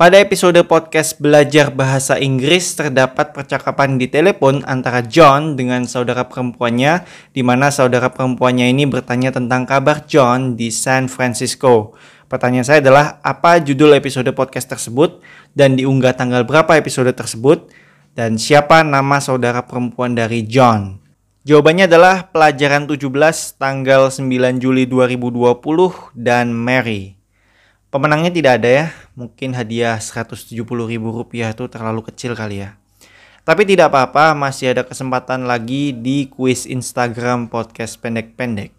Pada episode podcast belajar bahasa Inggris terdapat percakapan di telepon antara John dengan saudara perempuannya di mana saudara perempuannya ini bertanya tentang kabar John di San Francisco. Pertanyaan saya adalah apa judul episode podcast tersebut dan diunggah tanggal berapa episode tersebut dan siapa nama saudara perempuan dari John. Jawabannya adalah pelajaran 17 tanggal 9 Juli 2020 dan Mary. Pemenangnya tidak ada ya. Mungkin hadiah 170 ribu rupiah itu terlalu kecil kali ya. Tapi tidak apa-apa, masih ada kesempatan lagi di kuis Instagram podcast pendek-pendek.